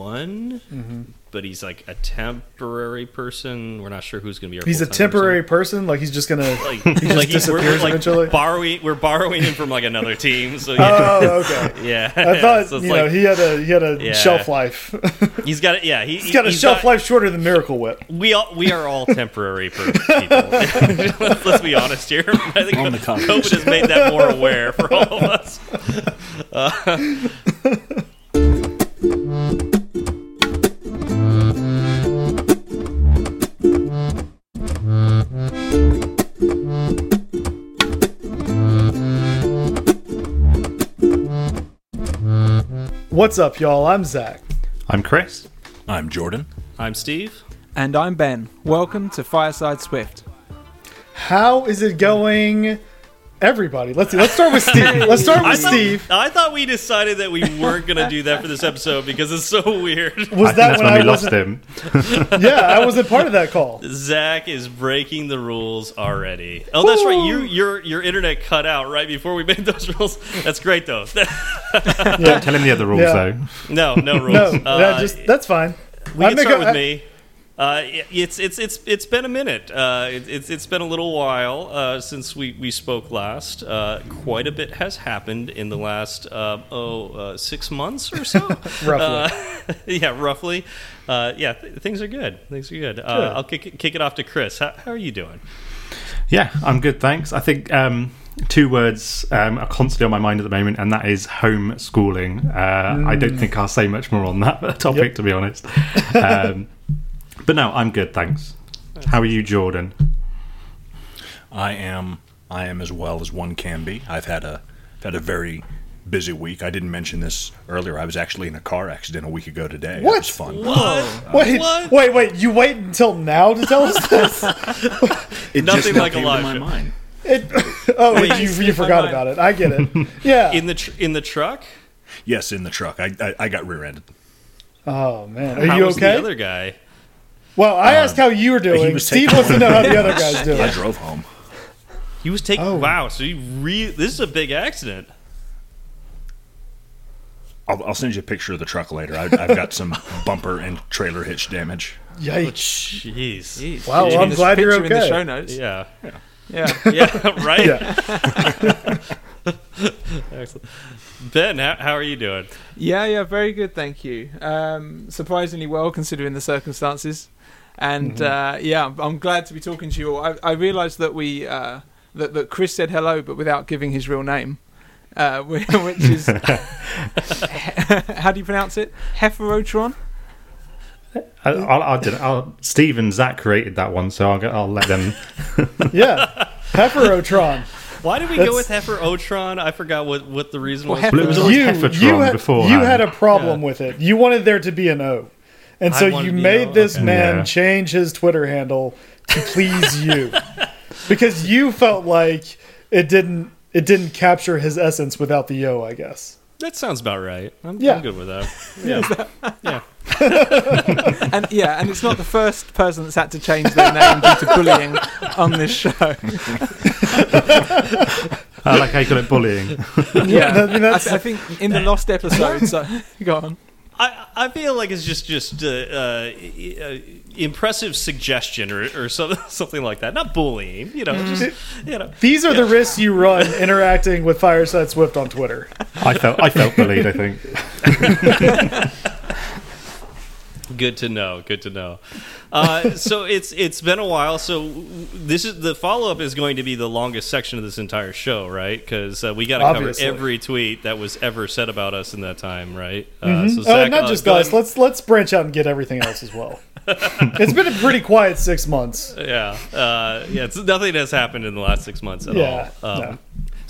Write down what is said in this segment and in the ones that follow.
one, but he's like a temporary person. We're not sure who's going to be our. He's a temporary person. Like he's just gonna. Person. Like, like he's, we're, we're disappears like eventually? borrowing. We're borrowing him from like another team. So oh, yeah, Oh, okay. yeah. I thought So it's you know he had a he had a Yeah. shelf life. he's got it. Yeah, he, he's got a shelf life shorter than Miracle Whip. We all we are all temporary per- people. let's, let's be honest here. I think On the contrary. COVID has made that more aware for all of us. Uh, What's up, y'all? I'm Zach. I'm Chris. I'm Jordan. I'm Steve. And I'm Ben. Welcome to Fireside Swift. How is it going, everybody? Let's see. Let's start with Steve. Let's start I with thought, Steve. I thought we decided that we weren't going to do that for this episode because it's so weird. Was I that that's when when I we lost him. Yeah, I wasn't part of that call. Zach is breaking the rules already. Oh, that's right. You, your your internet cut out right before we made those rules. That's great though. Don't tell him the other rules Yeah. though. no, no rules. No, Uh, that just that's fine. We I can make start a- with me. Uh, it's it's it's it's been a minute. Uh, it, it's it's been a little while uh, since we, we spoke last. Uh, quite a bit has happened in the last uh, oh uh, six months or so. Roughly. Uh, yeah, roughly. Uh, yeah, th things are good. Things are good. Uh, Good. I'll kick it- kick it off to Chris. How, how are you doing? Yeah, I'm good, thanks. I think um, two words um, are constantly on my mind at the moment, and that is homeschooling. Uh, I don't think I'll say much more on that topic, Yep. to be honest. Um, but no, I'm good, thanks. How are you, Jordan? I am. I am as well as one can be. I've had a had a very busy week. I didn't mention this earlier. I was actually in a car accident a week ago today. It What? was fun. What? Wait, What? wait, wait! You wait until now to tell us this? It Nothing just like a came to my mind. It, oh, Wait, you, you forgot about it. I get it. Yeah. In the tr in the truck? Yes, in the truck. I I, I got rear-ended. oh man, are How you was okay? the other guy? Well, I asked how you were doing. was Steve taking- wants to know how the other guy's doing. I doing. drove home. He was taking. Oh. Wow. So you re This is a big accident. I'll, I'll send you a picture of the truck later. I, I've got some bumper and trailer hitch damage. Yikes! Jeez. Jeez. Wow, Did you well, I'm get this glad you're picture in the okay. show notes. Yeah. Yeah. Yeah. Right. Yeah. Excellent. Ben, how, how are you doing? Yeah, yeah, very good, thank you. Um, surprisingly well considering the circumstances, and Mm-hmm. uh, yeah, I'm- I'm glad to be talking to you all. I, I realised that we uh, that that Chris said hello, but without giving his real name, uh, which is how do you pronounce it? Heferotron. I, I'll, I'll, do- I'll, Steve and Zach created that one, so I'll, I'll let them. Yeah, Heiferotron. Why did we go with Heifer Otron? I forgot what, what the reason Well, was. Heifer- it was You- always you, Heffertron you, had, beforehand. you had a problem Yeah. with it. You wanted there to be an O. And so you made an O, this okay. man Yeah. change his Twitter handle to please you. because you felt like it didn't it didn't capture his essence without the O, I guess. That sounds about right. I'm, Yeah. I'm good with that. Yeah. yeah. And yeah, and it's not the first person that's had to change their name due to bullying on this show. I like how you call it bullying. Yeah, I mean, I, th- I think in the lost episode. So go on. I, I feel like it's just just uh, uh, uh, impressive suggestion or, or something something like that. Not bullying, you know. Just you know. These are the risks you run interacting with Fireside Swift on Twitter. I felt I felt bullied. I think. Good to know. Good to know. Uh, so it's it's been a while. So this is the follow up is going to be the longest section of this entire show, right? Because uh, we got to cover every tweet that was ever said about us in that time, right? Uh, Mhm. so oh, Zach, not uh, just us. Let's let's branch out and get everything else as well. it's been a pretty quiet six months. Yeah, uh, yeah. It's, nothing has happened in the last six months at Yeah, all. Um, no.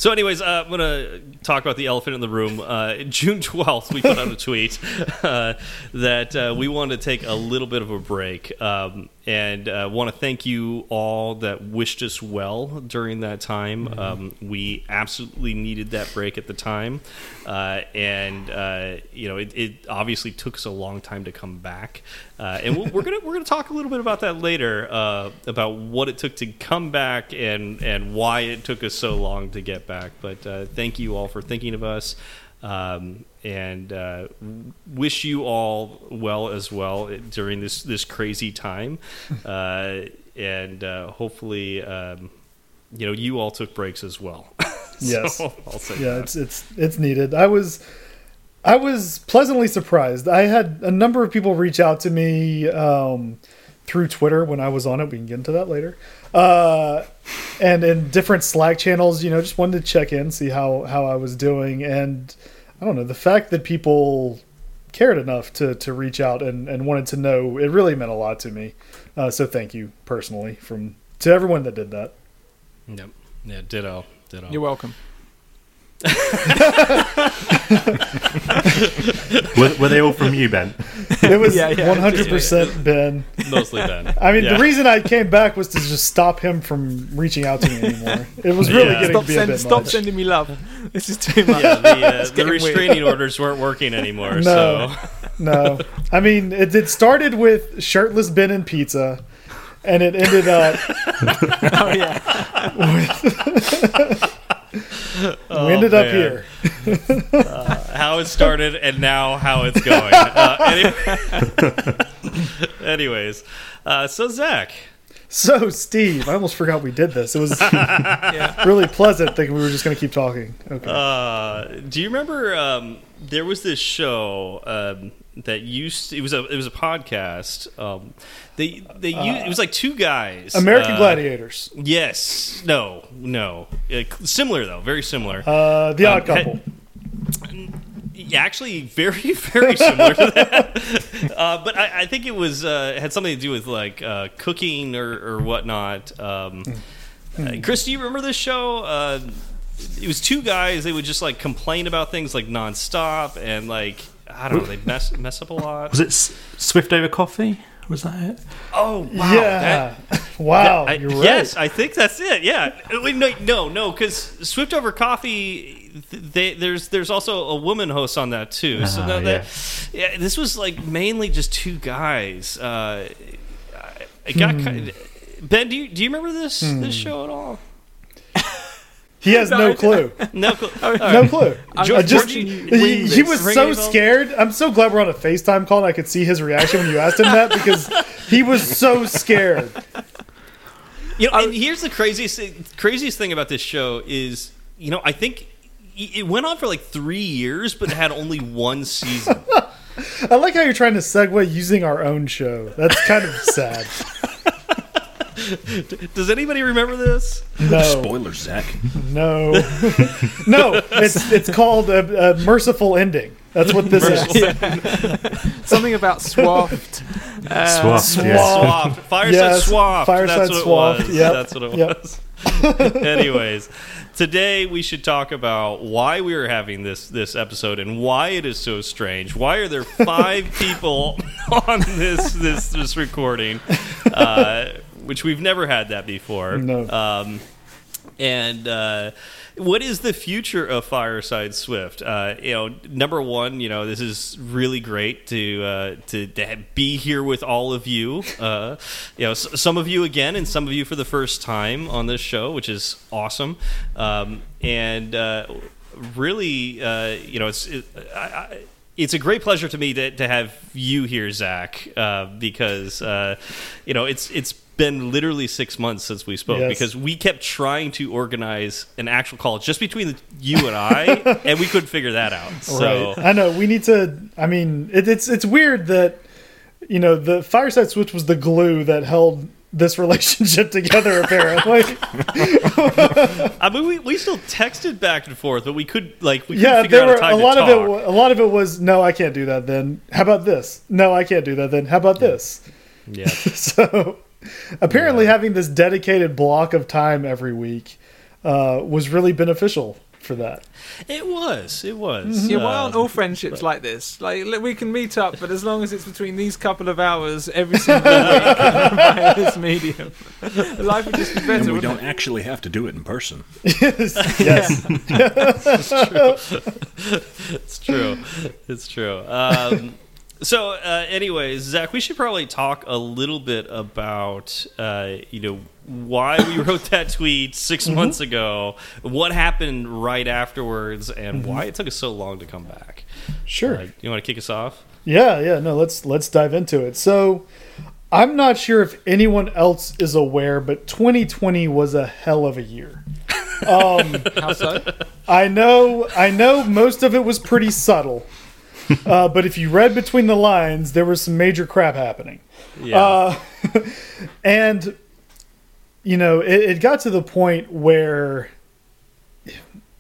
So, anyways, uh, I'm gonna talk about the elephant in the room. Uh, June 12th, we put out a tweet uh, that uh, we want to take a little bit of a break, um, and uh, want to thank you all that wished us well during that time. Mm-hmm. Um, we absolutely needed that break at the time, uh, and uh, you know, it, it obviously took us a long time to come back. Uh, and we're, we're gonna we're gonna talk a little bit about that later uh, about what it took to come back and and why it took us so long to get back. But uh, thank you all for thinking of us. Um, and uh, wish you all well as well during this this crazy time, uh, and uh, hopefully, um, you know, you all took breaks as well. Yes. So, I'll say yeah, that. it's it's it's needed. I was I was pleasantly surprised. I had a number of people reach out to me um, through Twitter when I was on it. We can get into that later. Uh, and in different Slack channels, you know, just wanted to check in, see how how I was doing, and I don't know the fact that people cared enough to to reach out and and wanted to know it really meant a lot to me. Uh, so thank you personally from to everyone that did that. Yep. Yeah. Ditto. Ditto. You're welcome. Were, were they all from you, Ben? It was Yeah, yeah, one hundred percent Ben. Mostly Ben. I mean, Yeah. the reason I came back was to just stop him from reaching out to me anymore. It was really Yeah. getting Stop, to be a send, bit stop much. sending me love. This is too much. yeah, the, uh, the getting weird. restraining orders weren't working anymore. No. So No, I mean, it, it started with shirtless Ben and pizza, and it ended up Oh yeah. we ended up man. here. how it started and now how it's going. Uh, anyway, anyways, uh, so Zach, So, Steve, I almost forgot we did this. It was Yeah. really pleasant thinking we were just going to keep talking. Okay. uh, do you remember um, there was this show um, that used it was a it was a podcast. Um, they they used, it was like two guys. American uh, Gladiators. Yes. No. No. Uh, similar though. Very similar. Uh, the Odd um, Couple. Yeah, actually, very, very similar to that. Uh, but I, I think it was uh, had something to do with like uh, cooking or, or whatnot. Um, uh, Chris, do you remember this show? Uh, it was two guys. They would just like complain about things like nonstop and like I don't know. They mess mess up a lot. Was it S- Swift over coffee? Was that it? Oh wow! yeah. that- wow, I- you're right. Yes, I think that's it. Yeah. Wait, no, no, no, because Swift Over Coffee, they, there's there's also a woman host on that too. so Ah, no, that, yeah, this was like mainly just two guys. Uh, it got Hmm. kind Ben, do you do you remember this this show at all? He has no No, clue. No, clue. all No clue. I just he, he was so scared. I'm so glad we're on a FaceTime call and I could see his reaction when you asked him that because he was so scared. You know, and here's the craziest thing, craziest thing about this show is, you know, I think it went on for like three years, but it had only one season. I like how you're trying to segue using our own show. That's kind of sad. Does anybody remember this? No, Spoilers, Zach. no, no. It's it's called a, a merciful ending. That's what this is. Something about swapped. Uh, Swapped, Swap. yeah. Swapped. Fireside Yes, swapped. Fireside That's what swapped. it was. Yep. That's what it Yep. was. Anyways, today we should talk about why we are having this this episode and why it is so strange. Why are there five people on this this this recording, uh, which we've never had that before. No. Um, and uh, what is the future of Fireside Swift? Uh, you know, number one, you know, this is really great to uh, to, to be here with all of you. Uh, you know, s- some of you again, and some of you for the first time on this show, which is awesome. Um, and uh, really, uh, you know, it's. It, I, I, it's a great pleasure to me to, to have you here, Zach, uh, because uh, you know it's it's been literally six months since we spoke Yes. because we kept trying to organize an actual call just between the, you and I, and we couldn't figure that out. So Right. I know we need to. I mean, it, it's it's weird that you know the Fireside Swift was the glue that held this relationship together. Apparently, I mean, we, we still texted back and forth, but we could like we yeah. figure There out were a a lot of it. A lot of it was no, I can't do that. Then how about this? No, I can't do that. Then how about this? yeah. So apparently, having this dedicated block of time every week uh, was really beneficial for that. It was. It was. Yeah, why aren't Um, all friendships like this? Like, we can meet up, but as long as it's between these couple of hours every single week via this medium, life would just be better. And we don't it? actually have to do it in person. yes. Yes. it's true. It's true. Um, So, uh, anyways, Zach, we should probably talk a little bit about, uh, you know, why we wrote that tweet 6 Mm-hmm. months ago, what happened right afterwards, and Mm-hmm. why it took us so long to come back. Sure. Uh, you want to kick us off? Yeah, yeah, no, let's let's dive into it. So, I'm not sure if anyone else is aware, but 2020 was a hell of a year. How so? I know, I know, most of it was pretty subtle, uh, but if you read between the lines, there was some major crap happening. Yeah. Uh, and you know, it, it got to the point where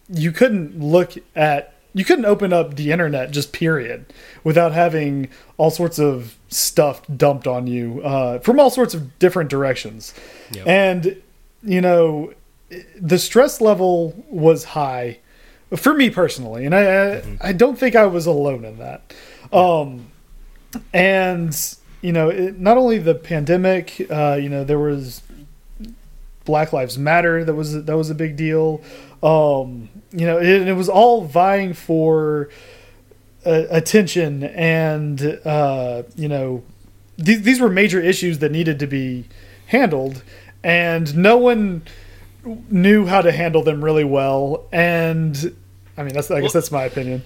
you couldn't look at you couldn't open up the internet just period without having all sorts of stuff dumped on you uh, from all sorts of different directions Yep. and you know the stress level was high for me personally and i Mm-hmm. I, don't think i was alone in that. Um and you know it, not only the pandemic uh you know there was black lives matter that was that was a big deal. Um you know it, it was all vying for uh, attention and uh you know th- these were major issues that needed to be handled. And no one knew how to handle them really well and i mean that's i guess Well- that's my opinion.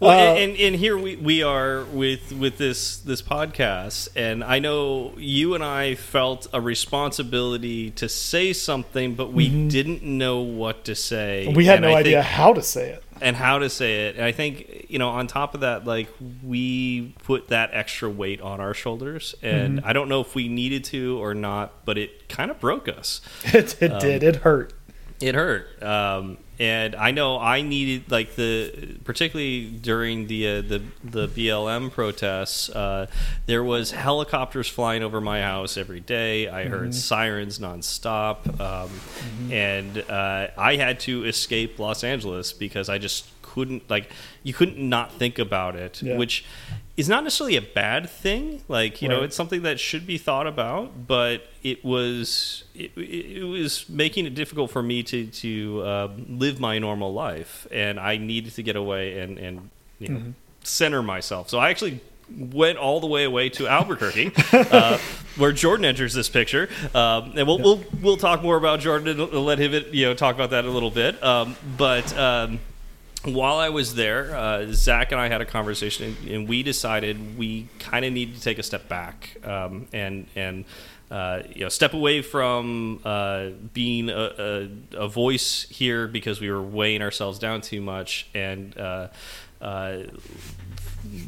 Well, Uh, and, and here we, we are with with this this podcast, and I know you and I felt a responsibility to say something, but we didn't know what to say. We had And no I idea how to say it and how to say it. And I think you know, on top of that, like we put that extra weight on our shoulders, and Mm-hmm. I don't know if we needed to or not, but it kind of broke us. it, it did it hurt It hurt, um, and I know I needed like the particularly during the uh, the the BLM protests. Uh, there was helicopters flying over my house every day. I heard sirens nonstop, um, and uh, I had to escape Los Angeles because I just couldn't like you couldn't not think about it, Yeah. which is not necessarily a bad thing. Like you know, it's something that should be thought about, but it was it, it was making it difficult for me to to uh, live my normal life, and I needed to get away and and you know center myself. So I actually went all the way away to Albuquerque, uh, where Jordan enters this picture, um, and we'll, we'll we'll talk more about Jordan and let him you know talk about that a little bit, um, but. Um, while I was there, uh, Zach and I had a conversation, and, and we decided we kind of need to take a step back um, and and uh, you know step away from uh, being a, a, a voice here because we were weighing ourselves down too much, and uh, uh,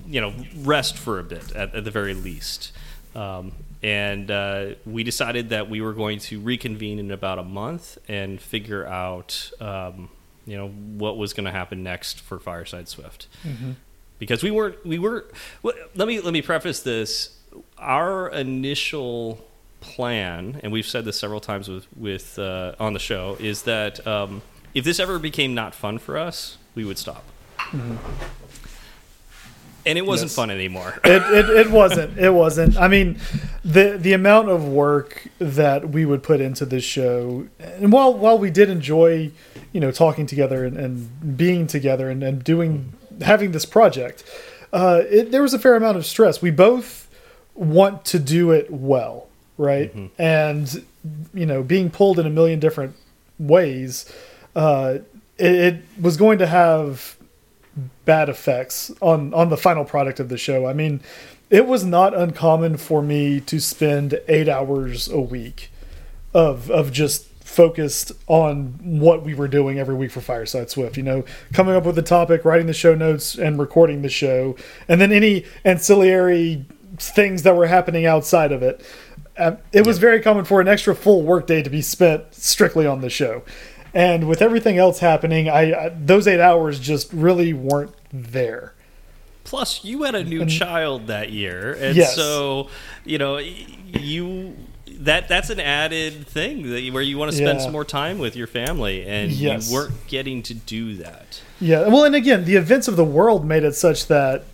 you know rest for a bit at, at the very least. Um, and uh, we decided that we were going to reconvene in about a month and figure out, um, you know, what was going to happen next for Fireside Swift. Because we weren't, we were. Let me let me preface this. Our initial plan, and we've said this several times with with uh, on the show, is that um, if this ever became not fun for us, we would stop. And it wasn't Yes. fun anymore. it, it, it wasn't. It wasn't. I mean the the amount of work that we would put into this show and while while we did enjoy you know talking together and, and being together and, and doing having this project uh it, there was a fair amount of stress. We both want to do it well right? And you know being pulled in a million different ways uh it, it was going to have bad effects on on the final product of the show. I mean, it was not uncommon for me to spend 8 hours a week of of just focused on what we were doing every week for Fireside Swift, you know, coming up with the topic, writing the show notes and recording the show, and then any ancillary things that were happening outside of it. Uh, it was very common for an extra full workday to be spent strictly on the show. And with everything else happening, I, I those eight hours just really weren't there. Plus, you had a new child that year, and Yes. so you know you that that's an added thing that you, where you want to spend Yeah. some more time with your family, and Yes. you weren't getting to do that. Yeah, well, and again, the events of the world made it such that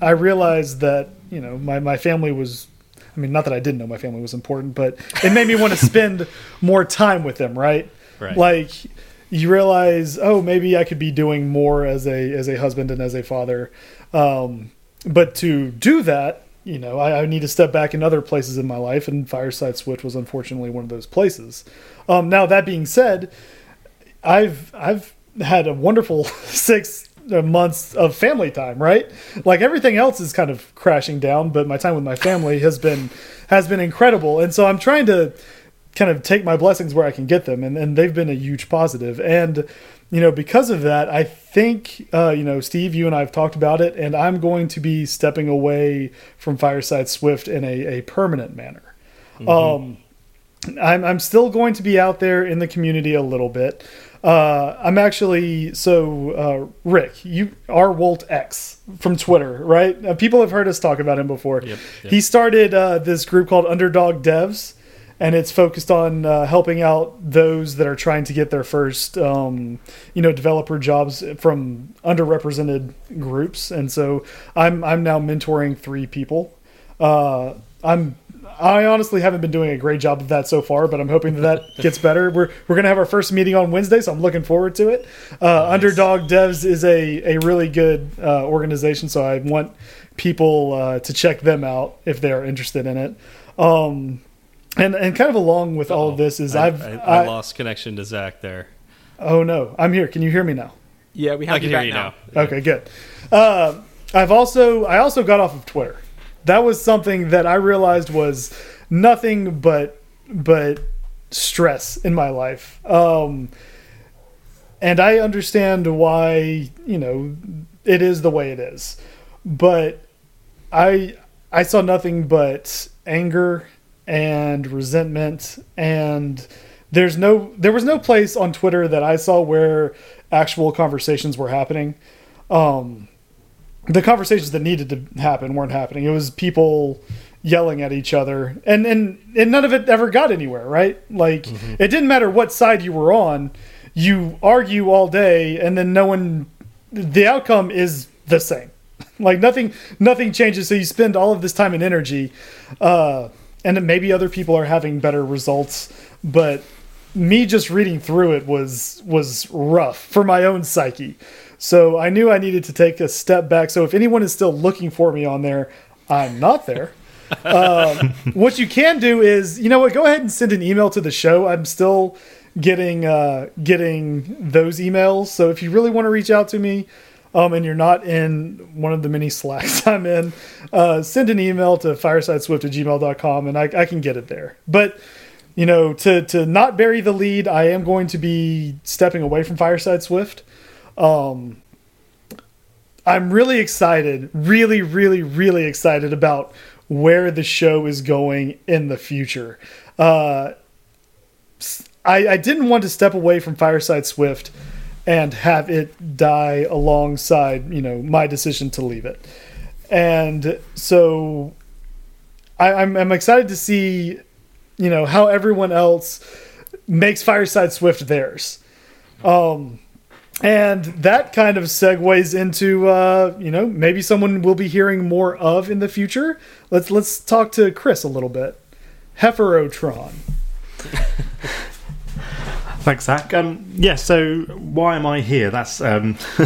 I realized that you know my my family was. I mean, not that I didn't know my family was important, but it made me want to spend more time with them. Right? Right. Like you realize, oh, maybe I could be doing more as a as a husband and as a father. Um, but to do that, you know, I, I need to step back in other places in my life, and Fireside Swift was unfortunately one of those places. Um, now that being said, I've I've had a wonderful six uh, months of family time, right? Like everything else is kind of crashing down, but my time with my family has been has been incredible, and so I'm trying to kind of take my blessings where I can get them, and, and they've been a huge positive. And you know, because of that, I think uh, you know, Steve, you and I have talked about it, and I'm going to be stepping away from Fireside Swift in a, a permanent manner. Um, I'm I'm still going to be out there in the community a little bit. Uh, I'm actually so uh, Rick, you are Wolt X from Twitter, right? Uh, people have heard us talk about him before. Yep, yep. He started uh, this group called Underdog Devs, and it's focused on uh, helping out those that are trying to get their first, um, you know, developer jobs from underrepresented groups. And so I'm I'm now mentoring three people. Uh, I'm I honestly haven't been doing a great job of that so far, but I'm hoping that that gets better. We're we're gonna have our first meeting on Wednesday, so I'm looking forward to it. Uh, Underdog Devs is a a really good uh, organization, so I want people uh, to check them out if they are interested in it. Um, and and kind of along with all of this is I, I've I, I- I lost connection to Zach there. oh no I'm here. Can you hear me now? Yeah, we have I can you hear back you now. now. Okay, good. Uh, I've also I also got off of Twitter. That was something that I realized was nothing but but stress in my life. Um, and I understand why you know it is the way it is, but I I saw nothing but anger and resentment and there's no there was no place on Twitter that I saw where actual conversations were happening. Um, the conversations that needed to happen weren't happening. It was people yelling at each other, and and, and none of it ever got anywhere. Right? Like it didn't matter what side you were on. You argue all day, and then no one. The outcome is the same. Like nothing, nothing changes. So you spend all of this time and energy, uh, and maybe other people are having better results, but me just reading through it was was rough for my own psyche. So I knew I needed to take a step back. So if anyone is still looking for me on there, I'm not there. um, what you can do is, you know what? Go ahead and send an email to the show. I'm still getting uh, getting those emails. So if you really want to reach out to me, um, and you're not in one of the many slacks I'm in, uh, send an email to firesideswift at gmail.com and I, I can get it there. But you know, to to not bury the lead, I am going to be stepping away from Fireside Swift. Um, I'm really excited, really, really, really excited about where the show is going in the future. Uh, I, I didn't want to step away from Fireside Swift and have it die alongside, you know, my decision to leave it. And so I, I'm, I'm excited to see, you know, how everyone else makes Fireside Swift theirs. Um, and that kind of segues into, uh, you know, maybe someone we'll be hearing more of in the future. Let's let's talk to Chris a little bit. Heiferotron. Thanks, Zach. Um, yeah, so why am I here? That's um,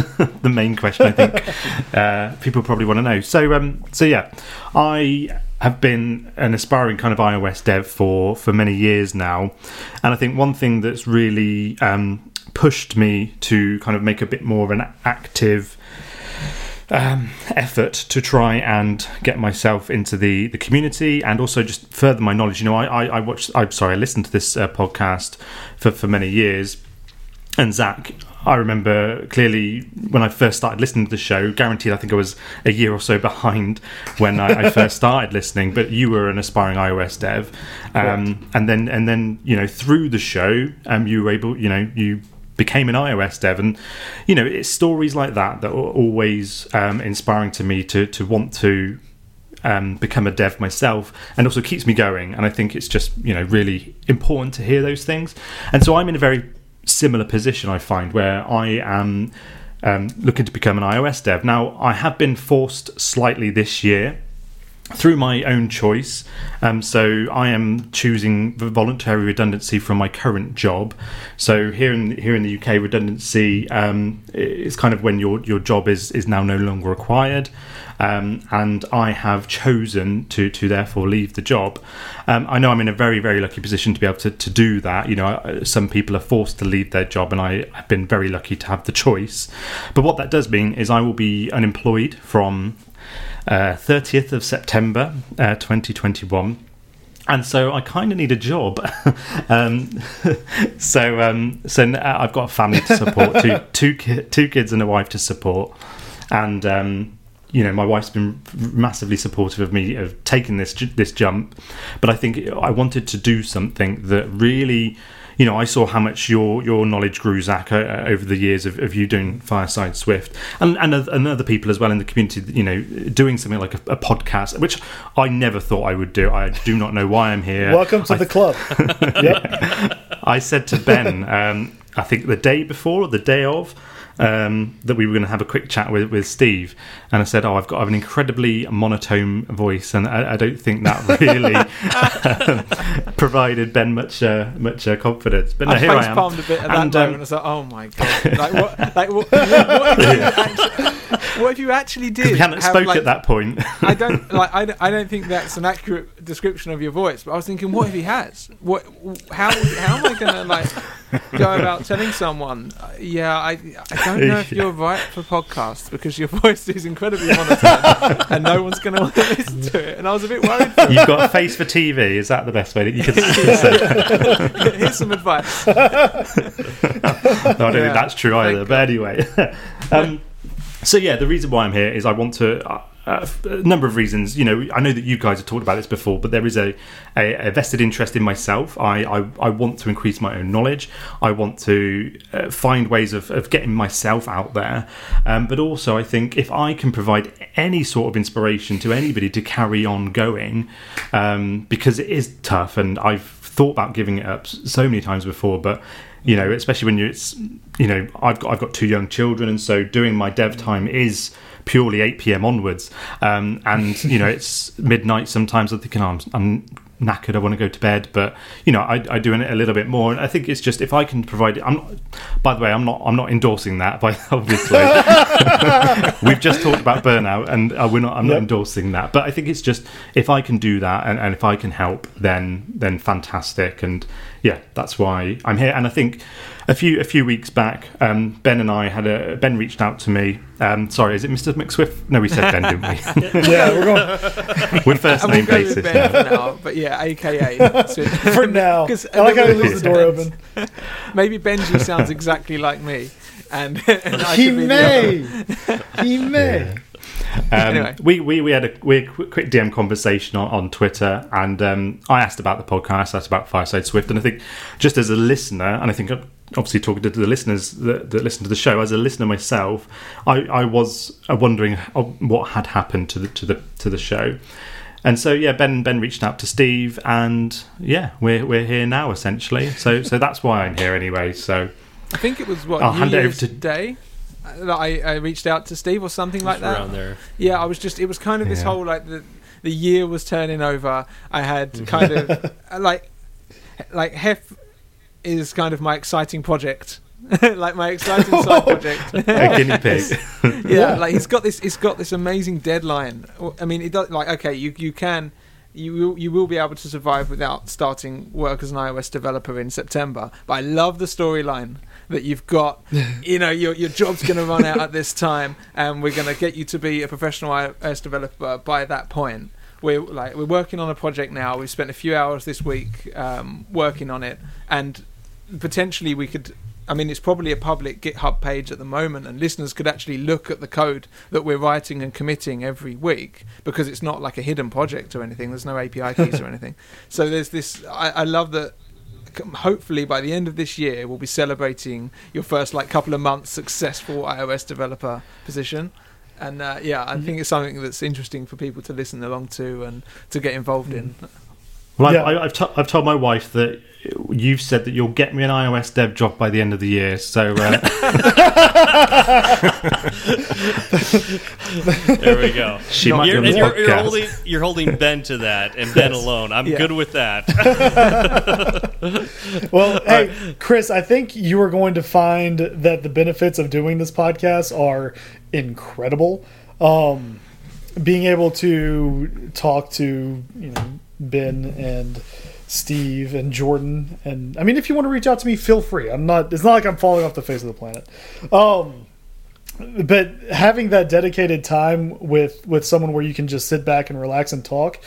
the main question I think uh, people probably want to know. So, um, so yeah, I have been an aspiring kind of iOS dev for for many years now, and I think one thing that's really um, pushed me to kind of make a bit more of an active um, effort to try and get myself into the, the community and also just further my knowledge. You know, I, I, I watched, I'm sorry, I listened to this uh, podcast for, for many years. And Zach, I remember clearly when I first started listening to the show, guaranteed I think I was a year or so behind when I, I first started listening, but you were an aspiring iOS dev. Um, and then, and then, you know, through the show, um, you were able, you know, you became an iOS dev, and you know it's stories like that that are always um, inspiring to me to to want to um, become a dev myself, and also keeps me going. And I think it's just you know really important to hear those things. And so I'm in a very similar position, I find, where I am um, looking to become an iOS dev. Now I have been forced slightly this year through my own choice. Um, so I am choosing voluntary redundancy from my current job. So here in here in the UK, redundancy um, is kind of when your your job is is now no longer required. Um, and I have chosen to to therefore leave the job. Um, I know I'm in a very very lucky position to be able to, to do that. You know, some people are forced to leave their job, and I have been very lucky to have the choice. But what that does mean is I will be unemployed from uh, 30th of September uh, 2021. And so I kind of need a job. um, so um, so I've got a family to support, two two ki- two kids and a wife to support, and um, you know my wife's been massively supportive of me of taking this this jump. But I think I wanted to do something that really you know, I saw how much your your knowledge grew, Zach, uh, over the years of, of you doing Fireside Swift, and and, and other people as well in the community. You know, doing something like a, a podcast, which I never thought I would do. I do not know why I'm here. Welcome to I the club. yep. I said to Ben, um, I think the day before or the day of, um, that we were going to have a quick chat with, with Steve, and I said, "Oh, I've got I have an incredibly monotone voice, and I, I don't think that really provided Ben much uh, much uh, confidence." But no, I here I am. a bit at that And, moment. um, I was like, "Oh my god! Like what? Like what? What, if, you actually, what if you actually did? We hadn't have, spoke like, at that point. I don't like. I don't, I don't think that's an accurate description of your voice. But I was thinking, what if he has? What? How? How am I going to like go about telling someone? uh, Yeah, I. I don't know if you're right for podcasts because your voice is incredibly monotone, and no one's going to want to listen to it. And I was a bit worried. For. You've got a face for TV. Is that the best way that you can say? Here's some advice. No, I don't Yeah. think that's true either. Thank But anyway, um, so yeah, the reason why I'm here is I want to. Uh, a number of reasons, you know. I know that you guys have talked about this before, but there is a, a, a vested interest in myself. I, I, I want to increase my own knowledge. I want to uh, find ways of, of getting myself out there. Um, but also, I think if I can provide any sort of inspiration to anybody to carry on going, um, because it is tough, and I've thought about giving it up so many times before, but you know, especially when you're, it's, you know, I've got I've got two young children, and so doing my dev time is purely 8 p.m. onwards, um, and you know, it's midnight. Sometimes I'm thinking, oh, I'm, I'm knackered. I want to go to bed, but you know, I, I do it a little bit more, and I think it's just if I can provide. I'm not. By the way, I'm not. I'm not endorsing that. By obviously, we've just talked about burnout, and uh, we're not. I'm not endorsing that, but I think it's just if I can do that, and, and if I can help, then then fantastic, and yeah, that's why I'm here. And I think a few a few weeks back, um, Ben and I had a Ben reached out to me. Um, sorry, is it Mr. McSwift? No, we said Ben, didn't we? Yeah, we're going We're first And we'll name basis Ben now. for now. But yeah, AKA. So- for Because I like how he leaves the door open. Maybe Benji sounds exactly like me, and, and He could be the may. other. He may. Um, Anyway. we, we we had a we had a quick, quick DM conversation on, on Twitter, and um, I asked about the podcast, asked about Fireside Swift, and I think just as a listener, and I think obviously talking to the listeners that, that listen to the show, as a listener myself, I, I was uh, wondering what had happened to the to the to the show. And so yeah, Ben Ben reached out to Steve, and yeah, we're we're here now essentially. So so that's why I'm here anyway. So I think it was what I'll New hand it over to- Day that I, I reached out to Steve or something like that. around there. Yeah, I was just. It was kind of this Yeah. whole like the the year was turning over. I had kind of uh, like like Hef is kind of my exciting project. like my exciting side project. a guinea pig. yeah, like he's got this. He's got this amazing deadline. I mean, it does like okay, you you can. You will, you will be able to survive without starting work as an iOS developer in September. But I love the storyline that you've got. you know, your your job's going to run out at this time, and we're going to get you to be a professional iOS developer by that point. We're like we're working on a project now. We've spent a few hours this week um, working on it, and potentially we could I mean, it's probably a public GitHub page at the moment, and listeners could actually look at the code that we're writing and committing every week because it's not like a hidden project or anything. There's no API keys or anything. So there's this. I, I love that. Hopefully, by the end of this year, we'll be celebrating your first like couple of months successful iOS developer position. And uh, yeah, I think it's something that's interesting for people to listen along to and to get involved in. Well, Yeah. I've, I, I've, to- I've told my wife that you've said that you'll get me an iOS dev job by the end of the year. So uh, There we go. she might You're, on and the you're, you're holding you're holding Ben to that, and Ben alone. I'm Yeah. good with that. Well, hey, Chris, I think you are going to find that the benefits of doing this podcast are incredible. Um, being able to talk to you know Ben and Steve and Jordan, and I mean, if you want to reach out to me, feel free. I'm not. It's not like I'm falling off the face of the planet. Um, but having that dedicated time with with someone where you can just sit back and relax and talk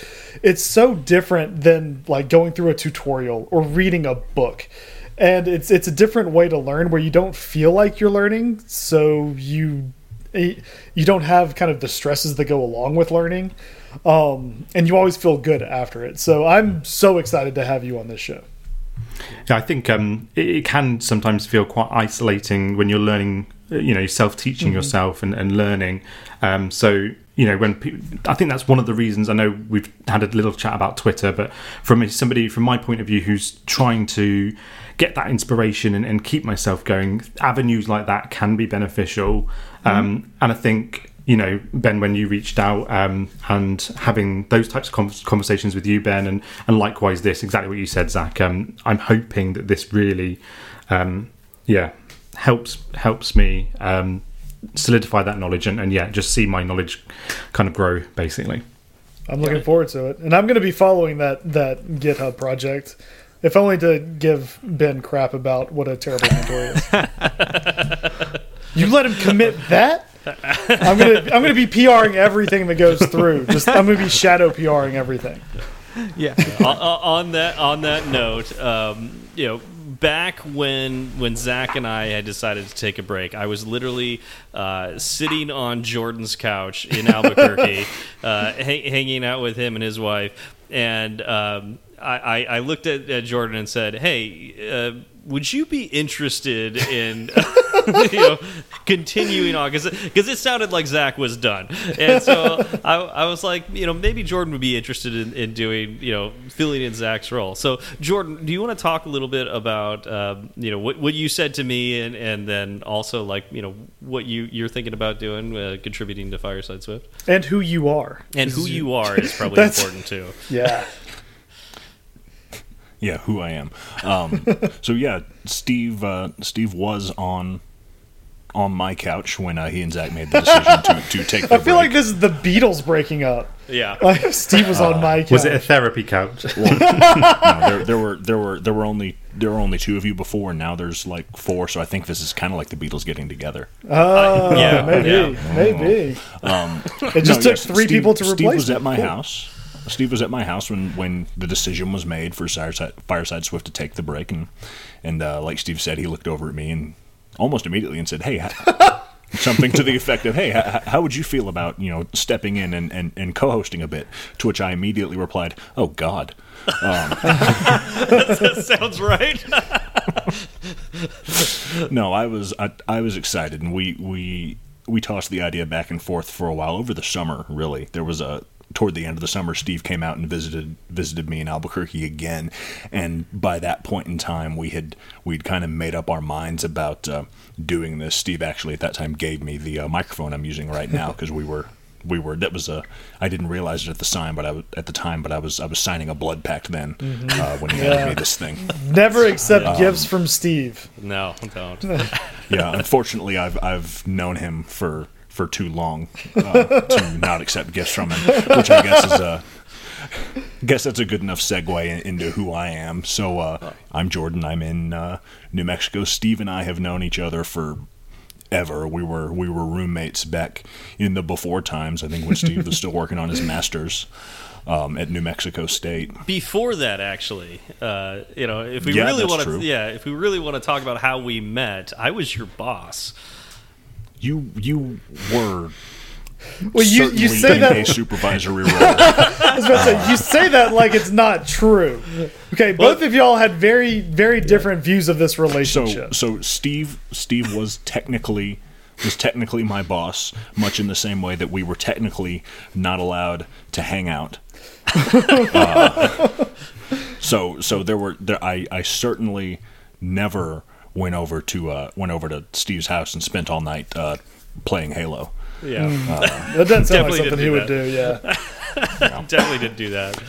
it's so different than like going through a tutorial or reading a book and it's it's a different way to learn where you don't feel like you're learning so you you don't have kind of the stresses that go along with learning um, and you always feel good after it so i'm so excited to have you on this show Yeah, I think um, it, it can sometimes feel quite isolating when you're learning, uh, you know, self-teaching yourself and, and learning. Um, so, you know, when pe- I think that's one of the reasons. I know we've had a little chat about Twitter, but from somebody from my point of view who's trying to get that inspiration and, and keep myself going, avenues like that can be beneficial. Um, and I think you know, Ben, when you reached out um, and having those types of conversations with you, Ben, and, and likewise this, exactly what you said, Zach. Um, I'm hoping that this really, um, yeah, helps helps me um, solidify that knowledge and, and yeah, just see my knowledge kind of grow, basically. i'm looking forward to it and i'm going to be following that that github project if only to give ben crap about what a terrible mentor is you let him commit that i'm gonna i'm gonna be pring everything that goes through just i'm gonna be shadow pring everything Yeah. O- o- on that on that note, um, you know, back when when Zach and I had decided to take a break, I was literally uh, sitting on Jordan's couch in Albuquerque, uh, ha- hanging out with him and his wife, and um, I, I, I looked at, at Jordan and said, "Hey." Uh, would you be interested in you know continuing on because because it sounded like Zach was done. And so I, I was like you know maybe Jordan would be interested in, in doing you know filling in Zach's role. So Jordan do you want to talk a little bit about um, you know what, what you said to me and and then also like you know what you you're thinking about doing uh, contributing to Fireside Swift? And who you are. And who you are is probably important too. Yeah. Yeah, who I am. Um, so yeah, Steve. Uh, Steve was on on my couch when uh, he and Zach made the decision to, to take. The i feel break. like this is the beatles breaking up yeah like steve was on my couch. Was it a therapy couch? No, there, there were there were there were only there were only two of you before, and now there's like four. So I think this is kind of like the Beatles getting together. oh yeah, maybe yeah. maybe Um, it just no, took yes, three Steve- people to Steve replace was at my Cool. house. Steve was at my house when, when the decision was made for Fireside, Fireside Swift to take the break, and and uh, like Steve said, he looked over at me and almost immediately and said, "Hey." Something to the effect of, "Hey, h- how would you feel about you know stepping in and, and, and co-hosting a bit?" To which I immediately replied, "Oh God, um, that sounds right no, I was I, I was excited, and we we we tossed the idea back and forth for a while over the summer. Really, there was a toward the end of the summer, Steve came out and visited visited me in Albuquerque again, and by that point in time, we had we'd kind of made up our minds about uh, doing this. Steve actually at that time gave me the uh, microphone I'm using right now because we were. We were. That was a. I didn't realize it at the time, but I was at the time. But I was. I was signing a blood pact then uh, when he handed Yeah. me this thing. never accept Um, gifts from steve no don't yeah, unfortunately, I've I've known him for for too long uh, to not accept gifts from him, which I guess is a. Guess that's a good enough segue into who I am. So uh, I'm Jordan. I'm in uh, New Mexico. Steve and I have known each other for ever. We were we were roommates back in the before times. I think when Steve was still working on his masters um, at New Mexico State. before that actually uh, you know if we Yeah, really want to yeah if we really want to talk about how we met i was your boss You you were well you, you say that a supervisory role. I was about to say, you say that like it's not true. Okay, both of y'all had very, very different views of this So relationship. so Steve Steve was technically was technically my boss, much in the same way that we were technically not allowed to hang out. Uh, so so there were there I I certainly never went over to uh went over to Steve's house and spent all night uh playing Halo. Yeah, That doesn't sound like something he would that. do. Yeah. definitely didn't do that.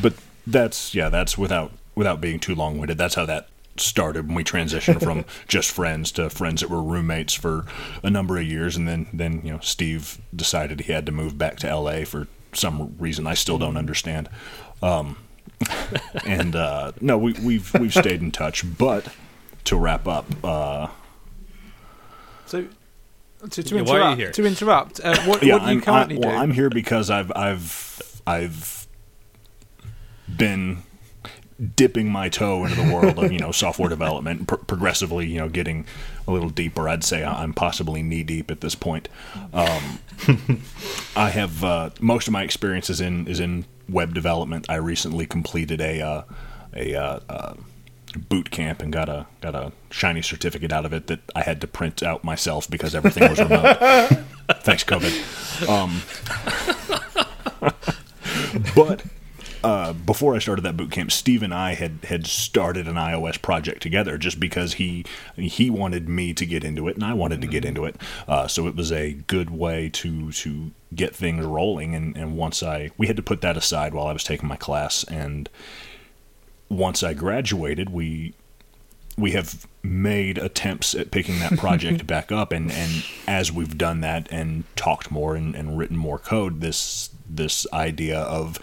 But that's yeah, that's without without being too long winded. That's how that started when we transitioned from just friends to friends that were roommates for a number of years and then then you know Steve decided he had to move back to LA for some reason I still don't understand. Um and uh no we we've we've stayed in touch but to wrap up uh So, to, to Yeah, why are you interrupt, here? to interrupt, uh, what, yeah what do you I'm currently I, well do? I'm here because I've I've I've been dipping my toe into the world of you know software development pr- progressively you know getting a little deeper i'd say i'm possibly knee deep at this point um, i have uh, most of my experience is in is in web development i recently completed a uh, a uh, uh, boot camp and got a got a shiny certificate out of it that i had to print out myself because everything was remote thanks covid um, but uh, before I started that boot camp, Steve and I had had started an iOS project together, just because he he wanted me to get into it and I wanted to get into it. Uh, so it was a good way to to get things rolling. And, and once I we had to put that aside while I was taking my class, and once I graduated, we we have made attempts at picking that project back up and, and as we've done that and talked more and, and written more code this this idea of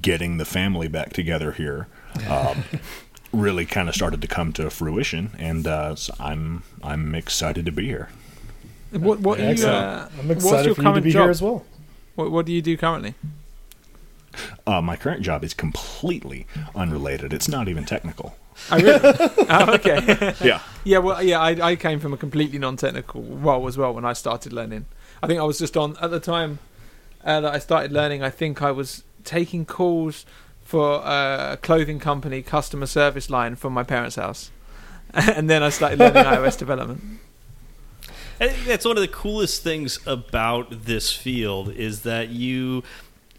getting the family back together here um, really kind of started to come to fruition and uh, so I'm I'm excited to be here what what are you? Uh, I'm what's excited your for you to current be job? here as well. What, what do you do currently? Uh, my current job is completely unrelated it's not even technical Oh, really? oh, okay. yeah yeah, well, yeah, I, I came from a completely non-technical role as well when I started learning. I think I was just on at the time uh, that I started learning. I think I was taking calls for a clothing company customer service line from my parents' house, and then I started learning iOS development. I think that's one of the coolest things about this field is that you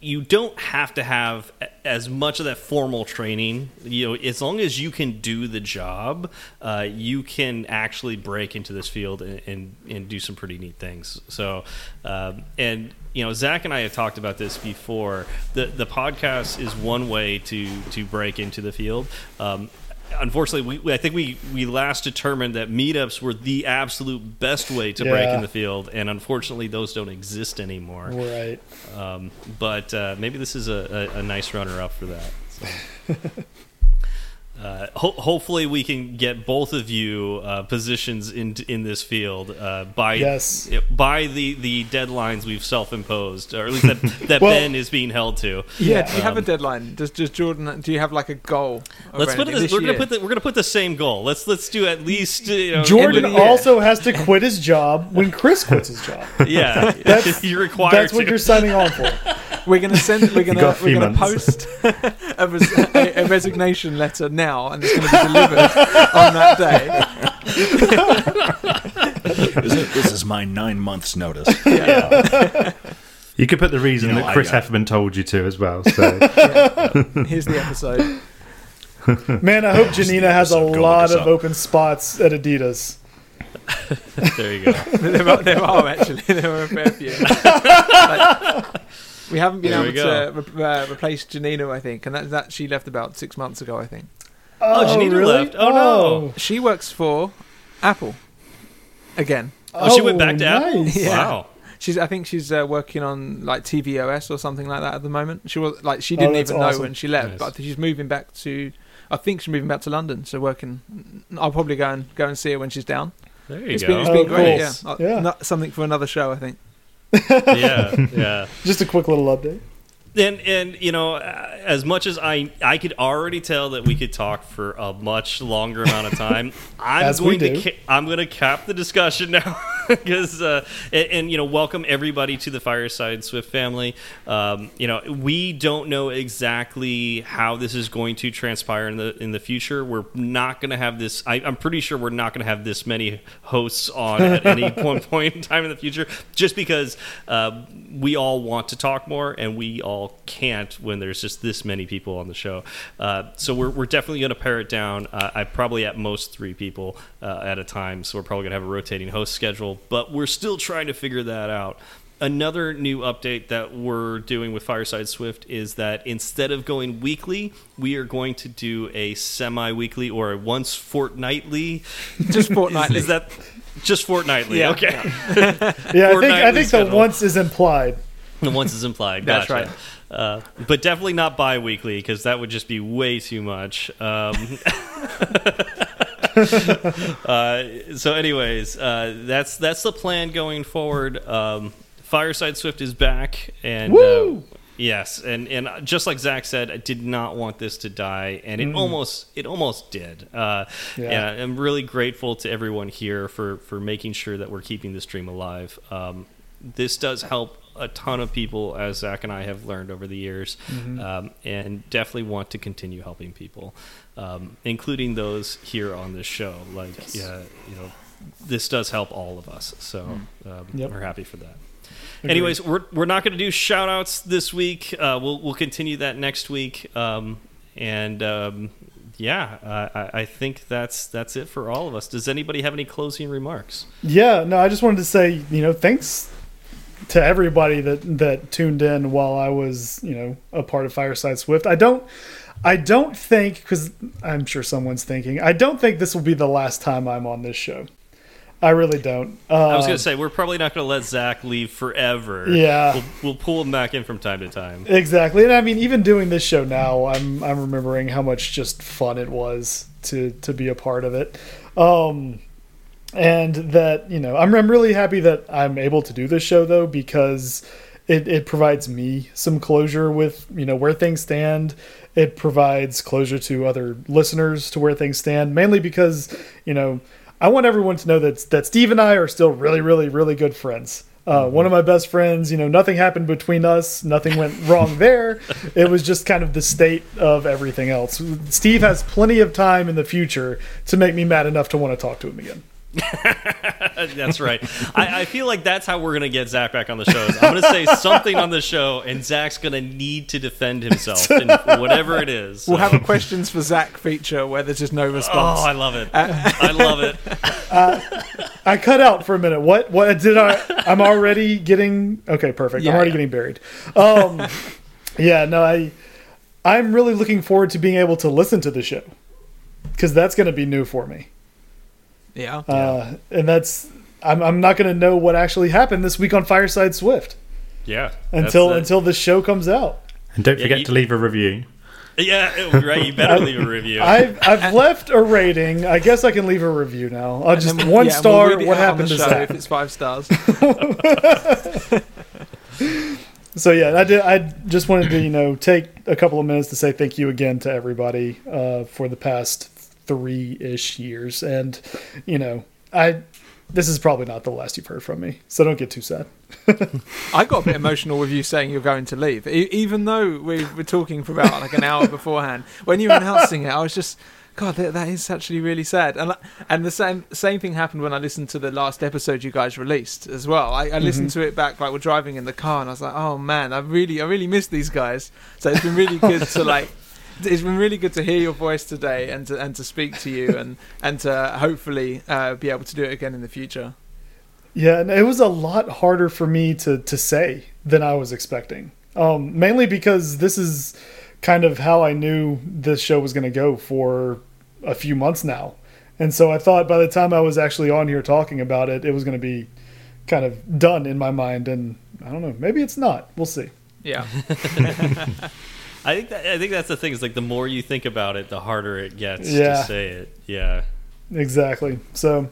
you don't have to have as much of that formal training. You know, as long as you can do the job, uh, you can actually break into this field and, and, and do some pretty neat things. So, um, and you know, Zach and I have talked about this before. The the podcast is one way to to break into the field. Um, unfortunately, we, I think we, we last determined that meetups were the absolute best way to break in the field, and unfortunately, those don't exist anymore. Right. Um, but uh, maybe this is a, a, a nice runner up for that. So. Uh, ho- hopefully, we can get both of you uh, positions in in this field uh, by Yes. by the, the deadlines we've self imposed, or at least that, that Well- Ben is being held to. Yeah, do you have a Um, deadline? Does does Jordan? Do you have like a goal? Let's put anything this, this we're gonna put the, we're gonna put the same goal. Let's let's do at least you know, Jordan also has to quit his job when Chris quits his job. yeah, That's- you're required. That's what you're signing on for. We're gonna send. We're gonna. We're gonna months. post a, res- a, a resignation letter now, and it's gonna be delivered on that day. this, is, this is my nine months notice Yeah. You could put the reason You know, that Chris I, Hefferman told you to as well. So Here's the episode. Man, I hope Janina has a lot of up. open spots at Adidas. there you go. there, are, there are actually there are a fair few. Like, we haven't been There we able to re- uh, replace Janina, I think, and that, that she left about six months ago, I think. Oh, Janina left. Oh, no. She works for Apple again. Oh, she went back to Apple. Yeah. Wow. She's, I think she's uh, working on like tvOS or something like that at the moment. She was like she Oh, didn't that's even know when she left, Nice. but she's moving back to. I think she's moving back to London, so working. I'll probably go and go and see her when she's down. There you It's go. been, it's Oh, been great. cool. Yeah, Uh, Yeah. no- something for another show, I think. Yeah, yeah. Just a quick little update. And and you know, as much as I I could already tell that we could talk for a much longer amount of time, I'm As going to I'm going to cap the discussion now. because uh, and, and, you know welcome everybody to the Fireside Swift family. Um, you know we don't know exactly how this is going to transpire in the in the future. We're not going to have this. I, am pretty sure we're not going to have this many hosts on at any one point in time in the future, just because uh, we all want to talk more and we all can't when there's just this many people on the show. Uh, so we're we're definitely going to pare it down. Uh, I probably at most three people uh, at a time. So we're probably going to have a rotating host schedule, but we're still trying to figure that out. Another new update that we're doing with Fireside Swift is that instead of going weekly, we are going to do a semi weekly or a once fortnightly. Just fortnightly. is, is that just fortnightly? Yeah. Okay. Yeah, I think I Fortnightly think the once is implied. The once is implied. That's Gotcha. Uh, but definitely not bi-weekly because that would just be way too much. Um, uh, so, anyways, uh, that's that's the plan going forward. Um, Fireside Swift is back, and uh, yes, and and just like Zach said, I did not want this to die, and it almost it almost did. Uh, Yeah. And I'm really grateful to everyone here for for making sure that we're keeping the stream alive. Um, this does help a ton of people, as Zach and I have learned over the years, um, and definitely want to continue helping people, um, including those here on this show. Like, yeah, you know, this does help all of us. So um, Yep. we're happy for that. Anyways, we're we're not going to do shout outs this week. Uh, we'll we'll continue that next week. Um, and um, yeah, uh, I, I think that's that's it for all of us. Does anybody have any closing remarks? Yeah, no, I just wanted to say, you know, thanks to everybody that that tuned in while I was, you know, a part of Fireside Swift. I don't I don't think cuz I'm sure someone's thinking. I don't think this will be the last time I'm on this show. I really don't. Uh, I was going to say we're probably not going to let Zach leave forever. Yeah. we'll, we'll pull him back in from time to time. Exactly. And I mean even doing this show now, I'm I'm remembering how much just fun it was to to be a part of it. Um and that, you know, I'm I'm really happy that I'm able to do this show though because it it provides me some closure with, you know, where things stand. It provides closure to other listeners to where things stand, mainly because, you know, I want everyone to know that that Steve and I are still really, really, really good friends. Uh, one of my best friends, you know, nothing happened between us. Nothing went wrong there. It was just kind of the state of everything else. Steve has plenty of time in the future to make me mad enough to want to talk to him again. That's right. I, I feel like that's how we're going to get Zach back on the show. I'm going to say something on the show, and Zach's going to need to defend himself, in whatever it is. We'll So- have a questions for Zach feature where there's just no response. Oh. I love it. I love it. I cut out for a minute. What? What did I? I'm already getting. Okay, perfect. Yeah, I'm already yeah. getting buried. Um, yeah. No, I. I'm really looking forward to being able to listen to the show because that's going to be new for me. Yeah. Uh, and that's. I'm, I'm not going to know what actually happened this week on Fireside Swift Yeah. until that's it. until the show comes out. And don't Yeah, forget you- to leave a review. Yeah, right. You better leave a review. I've I've left a rating. I guess I can leave a review now. I'll And just then we'll- one yeah, we'll star. what out happened to show Zach? If it's five stars. So yeah, I did. I just wanted to you know take a couple of minutes to say thank you again to everybody uh, for the past three ish years, and you know I this is probably not the last you've heard from me, so don't get too sad. I got a bit emotional with you saying you're going to leave, e- even though we were talking for about like an hour beforehand. When you were announcing it, I was just, God, that, that is actually really sad. And and the same same thing happened when I listened to the last episode you guys released as well. I, I mm-hmm. listened to it back like we're driving in the car, and I was like, oh man, I really I really miss these guys. So it's been really good to like. It's been really good to hear your voice today and to and to speak to you and and to hopefully uh, be able to do it again in the future. Yeah, and it was a lot harder for me to to say than I was expecting. Um, mainly because this is kind of how I knew this show was going to go for a few months now, and so I thought by the time I was actually on here talking about it, it was going to be kind of done in my mind. And I don't know, maybe it's not. We'll see. Yeah. I think that, I think that's the thing. Is like the more you think about it, the harder it gets Yeah. to say it. Yeah. Exactly. So,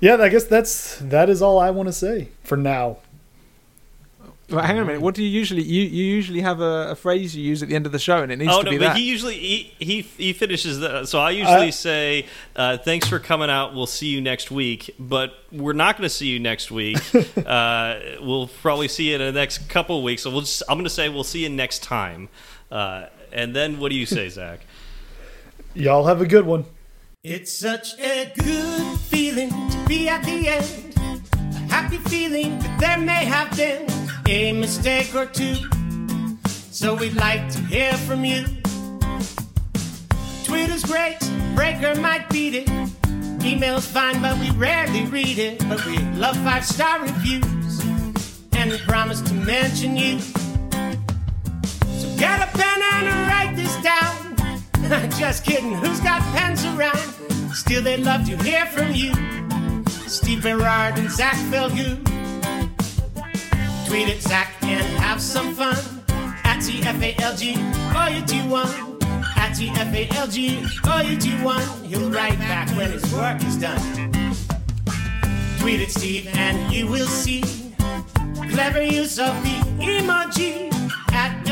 yeah, I guess that's that is all I want to say for now. But hang on a minute. What do you usually you, you usually have a, a phrase you use at the end of the show, and it needs Oh to no, be but that. he usually he he, he finishes the. So I usually Uh, say, uh, "Thanks for coming out. We'll see you next week." But we're not going to see you next week. uh, we'll probably see you in the next couple of weeks. So we'll just, I'm going to say we'll see you next time. Uh, and then what do you say, Zach? Y'all have a good one. It's such a good feeling to be at the end. A happy feeling that there may have been a mistake or two. So we'd like to hear from you. Twitter's great, Breaker might beat it. Email's fine, but we rarely read it. But we love five star reviews, and we promise to mention you. Get a pen and write this down. Just kidding, who's got pens around? Still, they'd love to hear from you. Steve Berard and Zach Falgout. Tweet at Zach and have some fun. At TFALG, or you do one. At TFALG, or you do one. He'll write back when his work is done. Tweet at Steve and you will see clever use of the emoji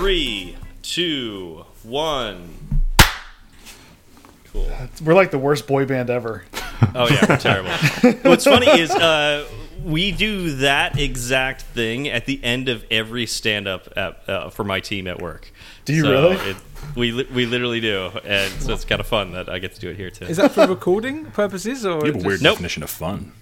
Three, two, one. Cool. We're like the worst boy band ever. Oh yeah, we're terrible. What's funny is uh, we do that exact thing at the end of every stand-up at, uh, for my team at work. Do you So really? It, we li- we literally do, and so it's kind of fun that I get to do it here too. Is that for recording purposes or You have a just- weird Nope. definition of fun.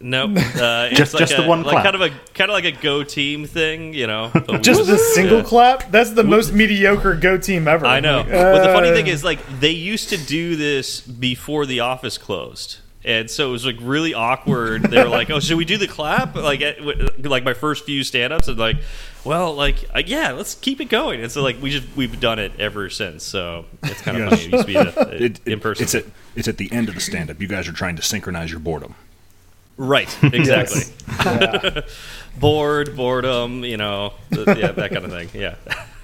Nope. Uh, it's Just- like just a, the one like clap. kind of a kind of like a go team thing, you know. Just the single yeah. clap? That's the most mediocre go team ever. I know. Like, but the funny uh, thing is, like, they used to do this before the office closed. And so it was like really awkward. They were like, "Oh, should we do the clap?" Like, at, like my first few stand-ups, and like, well, like, uh, yeah, let's keep it going. And so like we just we've done it ever since. So it's kind of Yeah. funny. It used to be a, It, it- in person. It's at it's at the end of the stand up. You guys are trying to synchronize your boredom. Right, exactly. Yes. Yeah. Bored, boredom, you know, yeah, that kind of thing. Yeah.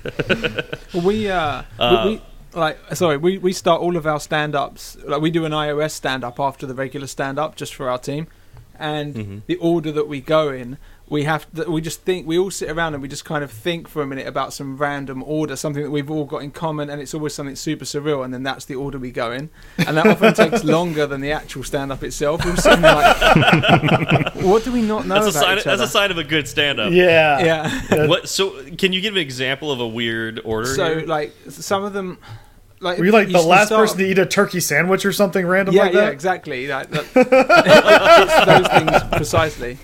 We uh, Uh, we, we like sorry, we we start all of our stand-ups like we do an iOS stand-up after the regular stand-up just for our team, and Mm-hmm. the order that we go in. We have to, we just think we all sit around and we just kind of think for a minute about some random order, something that we've all got in common, and it's always something super surreal, and then that's the order we go in, and that often takes longer than the actual stand-up itself. We're sitting like, what do we not know That's a about sign. each That's a sign of a good stand-up. Yeah. yeah. What? So, can you give an example of a weird order? So here? like some of them, like Were you like you- the last start- person to eat a turkey sandwich or something random Yeah, like yeah, exactly. That, that, those things precisely.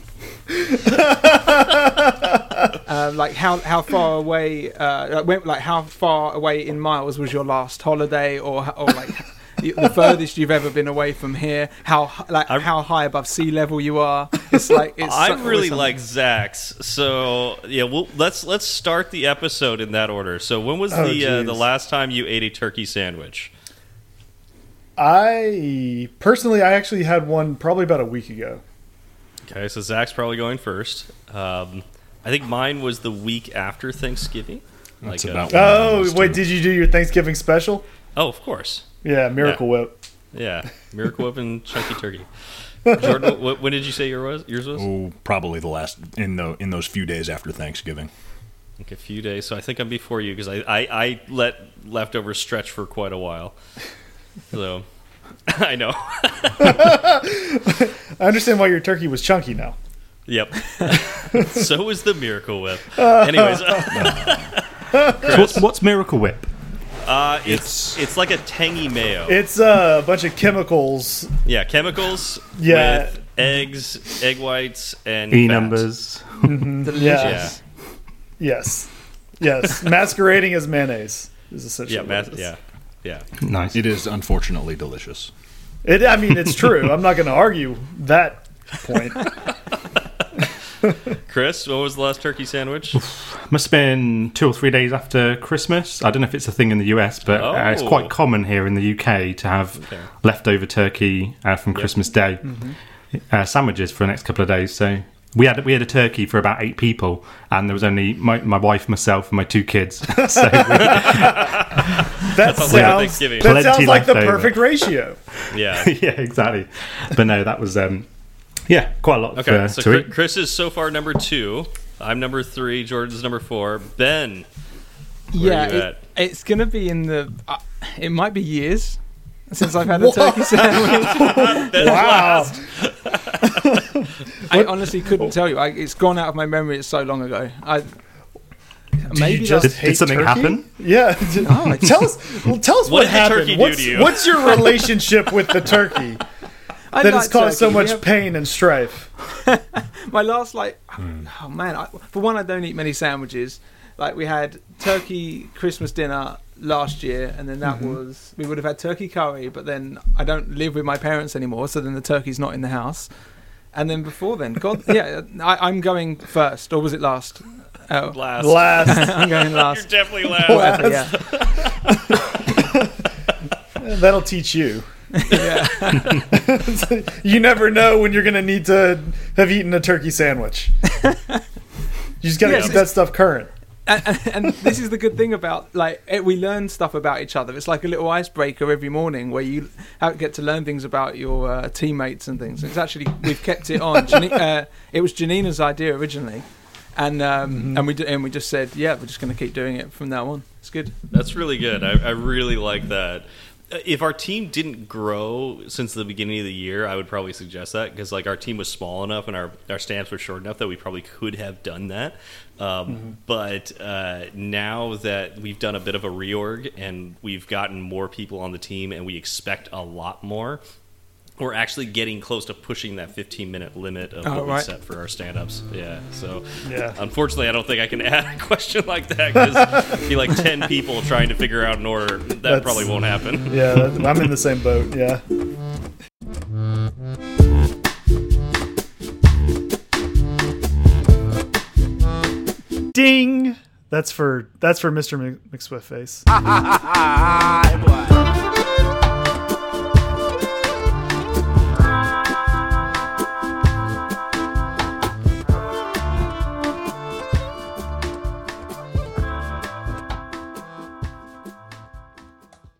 um, like how how far away, uh, like, when, like how far away in miles was your last holiday, or or like the furthest you've ever been away from here? How like I- how high above sea level you are? It's like it's I so- really like Zach's. So yeah, well, let's let's start the episode in that order. So when was Oh, the uh, the last time you ate a turkey sandwich? I personally, I actually had one probably about a week ago. Okay, so Zach's probably going first. Um, I think mine was the week after Thanksgiving. That's Like, uh, about. when I Oh, wait, too. did you do your Thanksgiving special? Oh, of course. Yeah, Miracle Whip. Yeah, Miracle Whip and Chunky Turkey. Jordan, what, when did you say yours was? Yours was Oh, probably the last in the in those few days after Thanksgiving. like a few days. So I think I'm before you because I, I I let leftovers stretch for quite a while. So I know. I understand why your turkey was chunky now. Yep. so was the Miracle Whip. Anyways, So what's, what's Miracle Whip? uh, it's it's like a tangy mayo. It's uh, a bunch of chemicals. yeah, chemicals. Yeah. With eggs, egg whites, and E fat. numbers. Yeah. Yeah. Yes. Yes. Masquerading as mayonnaise. Is essentially Yeah, what mass, it is. yeah, yeah. Nice. It is unfortunately delicious. It, I mean, it's true. I'm not going to argue that point. Chris, what was the last turkey sandwich? Must have been two or three days after Christmas. I don't know if it's a thing in the US, but uh, it's Oh. quite common here in the UK to have Okay. leftover turkey uh, from Christmas Day uh, sandwiches for the next couple of days. So we had we had a turkey for about eight people, and there was only my, my wife, myself, and my two kids. so we, That sounds like sounds Thanksgiving. that sounds like the left over. perfect ratio. Yeah. yeah, exactly. But no, that was um, yeah, quite a lot Okay, for, so to Chri- eat. Chris is so far number two. I'm number three. Jordan's number four. Ben, Where yeah, are you it- at? it's gonna be in the. Uh, it might be years since I've had a turkey sandwich. Wow. I honestly couldn't tell you. I, it's gone out of my memory. It's so long ago. I maybe you just that's- Did- did something turkey? happen? Yeah. No, it's- tell us. Well, tell us What what, happened. turkey do what's, to you? what's your relationship with the turkey I that like has caused so turkey. We much have- pain and strife? my last like hmm. oh man I, for one i don't eat many sandwiches like we had turkey christmas dinner last year and then that mm-hmm. was we would have had turkey curry but then i don't live with my parents anymore so then the turkey's not in the house and then before then god yeah I, i'm going first or was it last oh Last. Last. i'm going last. You're definitely last. Whatever, yeah. That'll teach you. yeah You never know when you're going to need to have eaten a turkey sandwich. You just got to Yes, keep that stuff current. And, and, and this is the good thing about like we learn stuff about each other. It's like a little icebreaker every morning where you get to learn things about your uh, teammates and things. It's actually we've kept it on. Jani- uh, it was Janina's idea originally, and um, and we d- and we just said yeah we're just going to keep doing it from now on. It's good. That's really good. I, I really like that. Uh, If our team didn't grow since the beginning of the year, I would probably suggest that because like our team was small enough and our our stamps were short enough that we probably could have done that. Um, But uh, now that we've done a bit of a reorg and we've gotten more people on the team and we expect a lot more, we're actually getting close to pushing that 15 minute limit of Oh, what we right. set for our stand ups. Yeah. So Yeah. unfortunately, I don't think I can add a question like that because be like 10 people trying to figure out an order. That That's- probably won't happen. Yeah, that, I'm in the same boat. Yeah. Ding. That's for that's for Mr. Mc- McSwift face. Hey, boy.